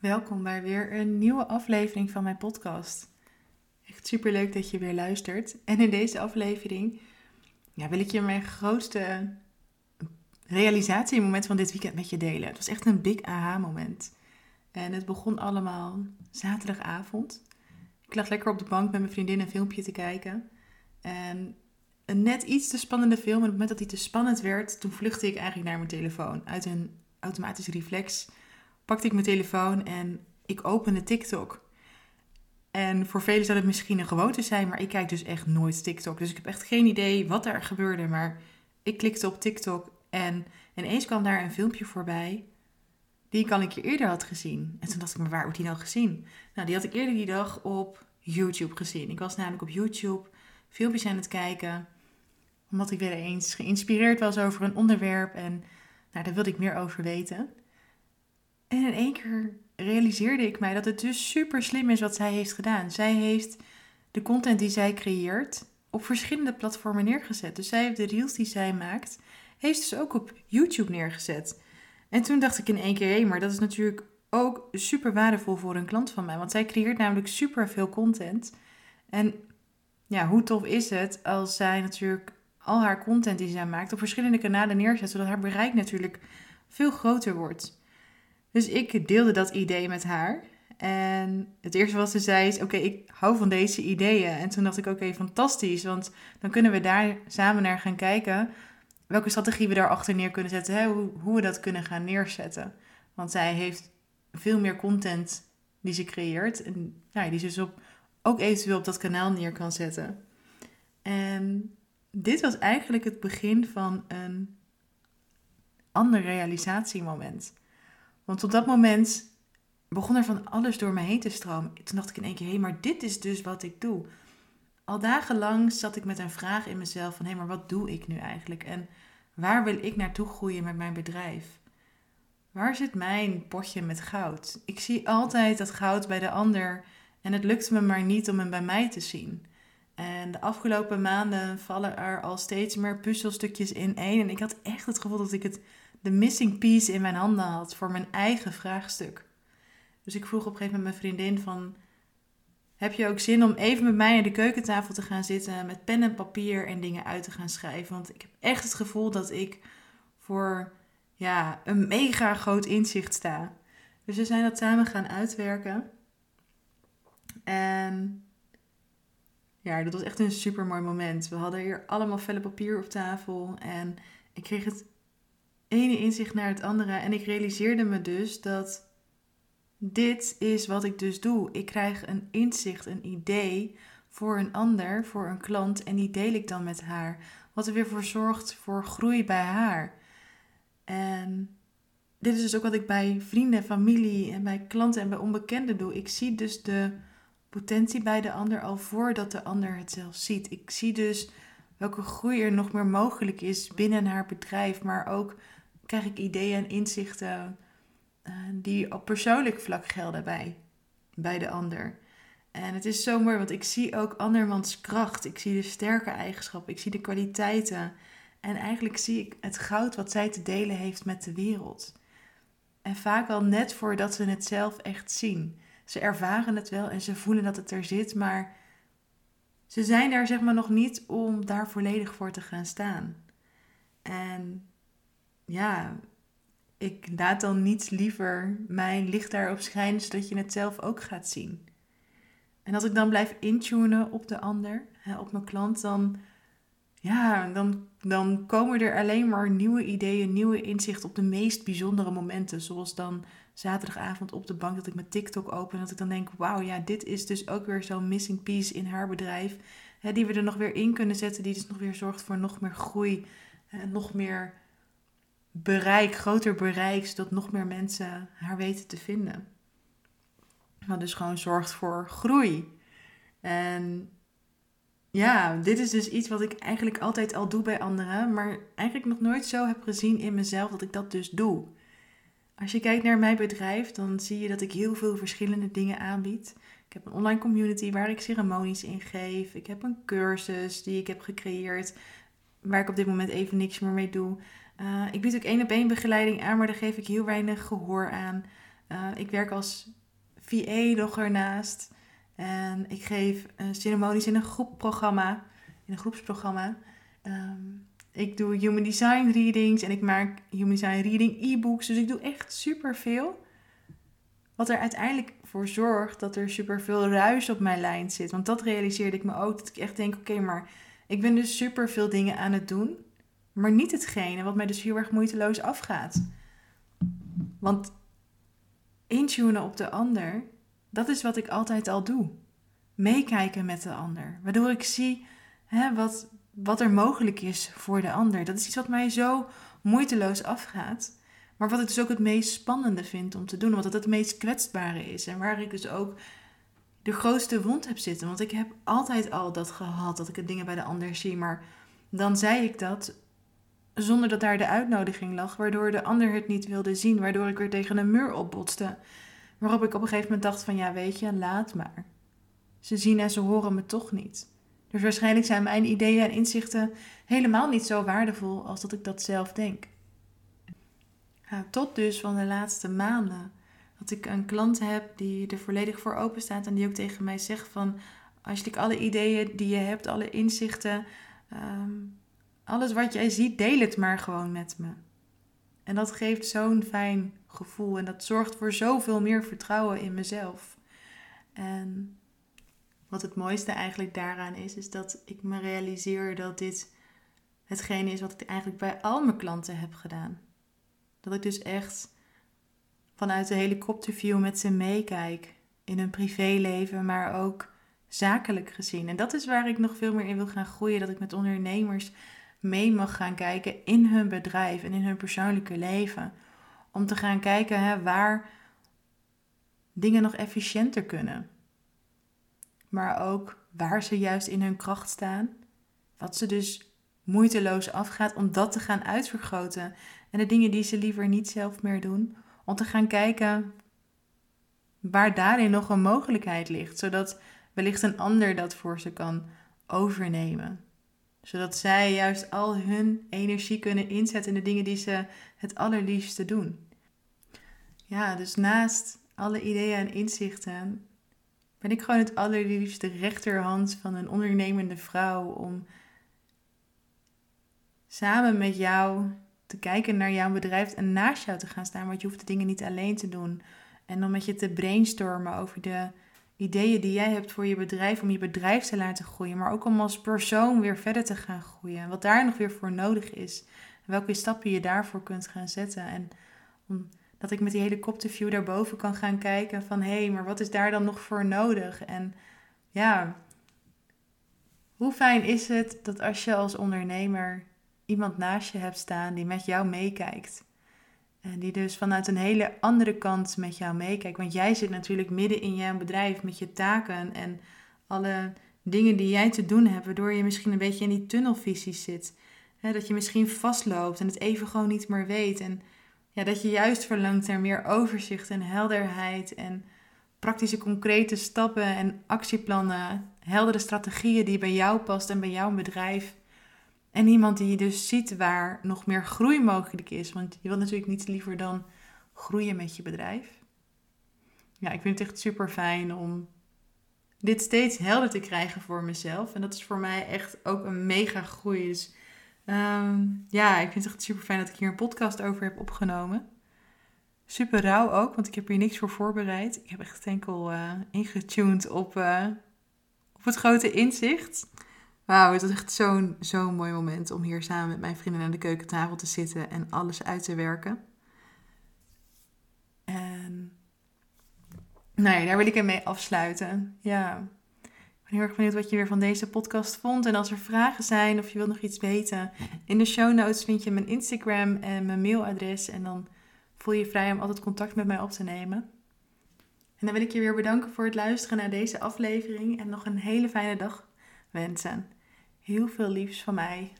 welkom bij weer een nieuwe aflevering van mijn podcast. Echt super leuk dat je weer luistert. En in deze aflevering ja, wil ik je mijn grootste realisatiemoment van dit weekend met je delen. Het was echt een big aha-moment. En het begon allemaal zaterdagavond. Ik lag lekker op de bank met mijn vriendin een filmpje te kijken. En een net iets te spannende film. En op het moment dat hij te spannend werd, toen vluchtte ik eigenlijk naar mijn telefoon. Uit een automatisch reflex pakte ik mijn telefoon en ik opende TikTok. En voor velen zou het misschien een gewoonte zijn, maar ik kijk dus echt nooit TikTok. Dus ik heb echt geen idee wat daar gebeurde. Maar ik klikte op TikTok en ineens kwam daar een filmpje voorbij die ik al een keer eerder had gezien. En toen dacht ik, maar waar wordt die nou gezien? Nou, die had ik eerder die dag op YouTube gezien. Ik was namelijk op YouTube filmpjes aan het kijken, omdat ik weer eens geïnspireerd was over een onderwerp en nou, daar wilde ik meer over weten. En in één keer realiseerde ik mij dat het dus super slim is wat zij heeft gedaan. Zij heeft de content die zij creëert op verschillende platformen neergezet. Dus zij heeft de reels die zij maakt, heeft dus ook op YouTube neergezet. En toen dacht ik in één keer, hé, maar dat is natuurlijk ook super waardevol voor een klant van mij. Want zij creëert namelijk super veel content. En ja, hoe tof is het als zij natuurlijk al haar content die zij maakt op verschillende kanalen neerzet, zodat haar bereik natuurlijk veel groter wordt. Dus ik deelde dat idee met haar. En het eerste wat ze zei is: Oké, ik hou van deze ideeën. En toen dacht ik: Oké, fantastisch. Want dan kunnen we daar samen naar gaan kijken. Welke strategie we daarachter neer kunnen zetten. Hè? Hoe, hoe we dat kunnen gaan neerzetten. Want zij heeft veel meer content die ze creëert. En ja, die ze dus ook eventueel op dat kanaal neer kan zetten. En dit was eigenlijk het begin van een ander realisatiemoment. Want op dat moment begon er van alles door me heen te stromen. Toen dacht ik in één keer, hé, hey, maar dit is dus wat ik doe. Al dagenlang zat ik met een vraag in mezelf van, hé, hey, maar wat doe ik nu eigenlijk? En waar wil ik naartoe groeien met mijn bedrijf? Waar zit mijn potje met goud? Ik zie altijd dat goud bij de ander en het lukt me maar niet om hem bij mij te zien. En de afgelopen maanden vallen er al steeds meer puzzelstukjes in één. En ik had echt het gevoel dat ik het de missing piece in mijn handen had voor mijn eigen vraagstuk. Dus ik vroeg op een gegeven moment mijn vriendin van... Heb je ook zin om even met mij aan de keukentafel te gaan zitten met pen en papier en dingen uit te gaan schrijven? Want ik heb echt het gevoel dat ik voor ja, een mega groot inzicht sta. Dus we zijn dat samen gaan uitwerken. En ja, dat was echt een super mooi moment. We hadden hier allemaal velle papier op tafel en ik kreeg het ene inzicht naar het andere. En ik realiseerde me dus dat dit is wat ik dus doe. Ik krijg een inzicht, een idee voor een ander, voor een klant. En die deel ik dan met haar. Wat er weer voor zorgt voor groei bij haar. En dit is dus ook wat ik bij vrienden, familie en bij klanten en bij onbekenden doe. Ik zie dus de potentie bij de ander al voordat de ander het zelf ziet. Ik zie dus welke groei er nog meer mogelijk is binnen haar bedrijf, maar ook krijg ik ideeën en inzichten uh, die op persoonlijk vlak gelden bij, bij de ander. En het is zo mooi, want ik zie ook andermans kracht. Ik zie de sterke eigenschappen, ik zie de kwaliteiten. En eigenlijk zie ik het goud wat zij te delen heeft met de wereld. En vaak al net voordat ze het zelf echt zien. Ze ervaren het wel en ze voelen dat het er zit, maar ze zijn daar zeg maar nog niet om daar volledig voor te gaan staan. En ja, ik laat dan niets liever mijn licht daarop schijnen, zodat je het zelf ook gaat zien. En als ik dan blijf intunen op de ander, op mijn klant, dan, ja, dan, dan komen er alleen maar nieuwe ideeën, nieuwe inzichten op de meest bijzondere momenten. Zoals dan zaterdagavond op de bank dat ik mijn TikTok open en dat ik dan denk, wauw, ja, dit is dus ook weer zo'n missing piece in haar bedrijf. Hè, die we er nog weer in kunnen zetten, die dus nog weer zorgt voor nog meer groei en nog meer bereik, groter bereik, zodat nog meer mensen haar weten te vinden. Wat dus gewoon zorgt voor groei. En ja, dit is dus iets wat ik eigenlijk altijd al doe bij anderen, maar eigenlijk nog nooit zo heb gezien in mezelf dat ik dat dus doe. Als je kijkt naar mijn bedrijf, dan zie je dat ik heel veel verschillende dingen aanbied. Ik heb een online community waar ik ceremonies in geef. Ik heb een cursus die ik heb gecreëerd, waar ik op dit moment even niks meer mee doe. Uh, ik bied ook één op één begeleiding aan, maar daar geef ik heel weinig gehoor aan. Uh, ik werk als VA nog ernaast. En ik geef uh, ceremonies in een groepprogramma, in een groepsprogramma. Um, ik doe human design readings en ik maak human design reading e-books. Dus ik doe echt superveel. Wat er uiteindelijk voor zorgt dat er superveel ruis op mijn lijn zit. Want dat realiseerde ik me ook. Dat ik echt denk, oké, maar ik ben dus superveel dingen aan het doen. Maar niet hetgene wat mij dus heel erg moeiteloos afgaat. Want intunen op de ander, dat is wat ik altijd al doe. Meekijken met de ander. Waardoor ik zie hè, wat, wat er mogelijk is voor de ander. Dat is iets wat mij zo moeiteloos afgaat. Maar wat ik dus ook het meest spannende vind om te doen, omdat het het meest kwetsbare is. En waar ik dus ook de grootste wond heb zitten. Want ik heb altijd al dat gehad, dat ik het dingen bij de ander zie. Maar dan zei ik dat zonder dat daar de uitnodiging lag, waardoor de ander het niet wilde zien, waardoor ik weer tegen een muur opbotste. Waarop ik op een gegeven moment dacht van ja, weet je, laat maar. Ze zien en ze horen me toch niet. Dus waarschijnlijk zijn mijn ideeën en inzichten helemaal niet zo waardevol als dat ik dat zelf denk. Tot dus van de laatste maanden. Dat ik een klant heb die er volledig voor open staat en die ook tegen mij zegt van... Als je alle ideeën die je hebt, alle inzichten, ehm, alles wat jij ziet, deel het maar gewoon met me. En dat geeft zo'n fijn gevoel en dat zorgt voor zoveel meer vertrouwen in mezelf. En wat het mooiste eigenlijk daaraan is, is dat ik me realiseer dat dit hetgene is wat ik eigenlijk bij al mijn klanten heb gedaan. Dat ik dus echt vanuit de helikopterview met ze meekijk in hun privéleven, maar ook zakelijk gezien. En dat is waar ik nog veel meer in wil gaan groeien. Dat ik met ondernemers mee mag gaan kijken in hun bedrijf en in hun persoonlijke leven. Om te gaan kijken hè, waar dingen nog efficiënter kunnen maar ook waar ze juist in hun kracht staan. Wat ze dus moeiteloos afgaat om dat te gaan uitvergroten. En de dingen die ze liever niet zelf meer doen, om te gaan kijken waar daarin nog een mogelijkheid ligt, zodat wellicht een ander dat voor ze kan overnemen. Zodat zij juist al hun energie kunnen inzetten in de dingen die ze het allerliefste doen. Ja, dus naast alle ideeën en inzichten ben ik gewoon het allerliefste rechterhand van een ondernemende vrouw om samen met jou te kijken naar jouw bedrijf en naast jou te gaan staan, want je hoeft de dingen niet alleen te doen. En dan met je te brainstormen over de ideeën die jij hebt voor je bedrijf, om je bedrijf te laten groeien, maar ook om als persoon weer verder te gaan groeien. Wat daar nog weer voor nodig is. welke stappen je daarvoor kunt gaan zetten. En dat ik met die helikopterview daarboven kan gaan kijken van hé, hey, maar wat is daar dan nog voor nodig? En ja, hoe fijn is het dat als je als ondernemer iemand naast je hebt staan die met jou meekijkt. En die dus vanuit een hele andere kant met jou meekijkt. Want jij zit natuurlijk midden in jouw bedrijf met je taken en alle dingen die jij te doen hebt, waardoor je misschien een beetje in die tunnelvisie zit. dat je misschien vastloopt en het even gewoon niet meer weet. En ja, dat je juist verlangt naar meer overzicht en helderheid en praktische concrete stappen en actieplannen, heldere strategieën die bij jou past en bij jouw bedrijf. En iemand die je dus ziet waar nog meer groei mogelijk is, want je wilt natuurlijk niets liever dan groeien met je bedrijf. Ja, ik vind het echt super fijn om dit steeds helder te krijgen voor mezelf. En dat is voor mij echt ook een mega groei. Dus Ehm, ja, ik vind het echt super fijn dat ik hier een podcast over heb opgenomen. Super rauw ook, want ik heb hier niks voor voorbereid. Ik heb echt enkel uh, ingetuned op, uh, op het grote inzicht. Wauw, het was echt zo'n zo'n mooi moment om hier samen met mijn vrienden aan de keukentafel te zitten en alles uit te werken. En nou ja, daar wil ik hem mee afsluiten. Ja, ben heel erg benieuwd wat je weer van deze podcast vond. En als er vragen zijn of je wilt nog iets weten, in de show notes vind je mijn Instagram en mijn mailadres. En dan voel je vrij om altijd contact met mij op te nemen. En dan wil ik je weer bedanken voor het luisteren naar deze aflevering en nog een hele fijne dag wensen. Heel veel liefs van mij.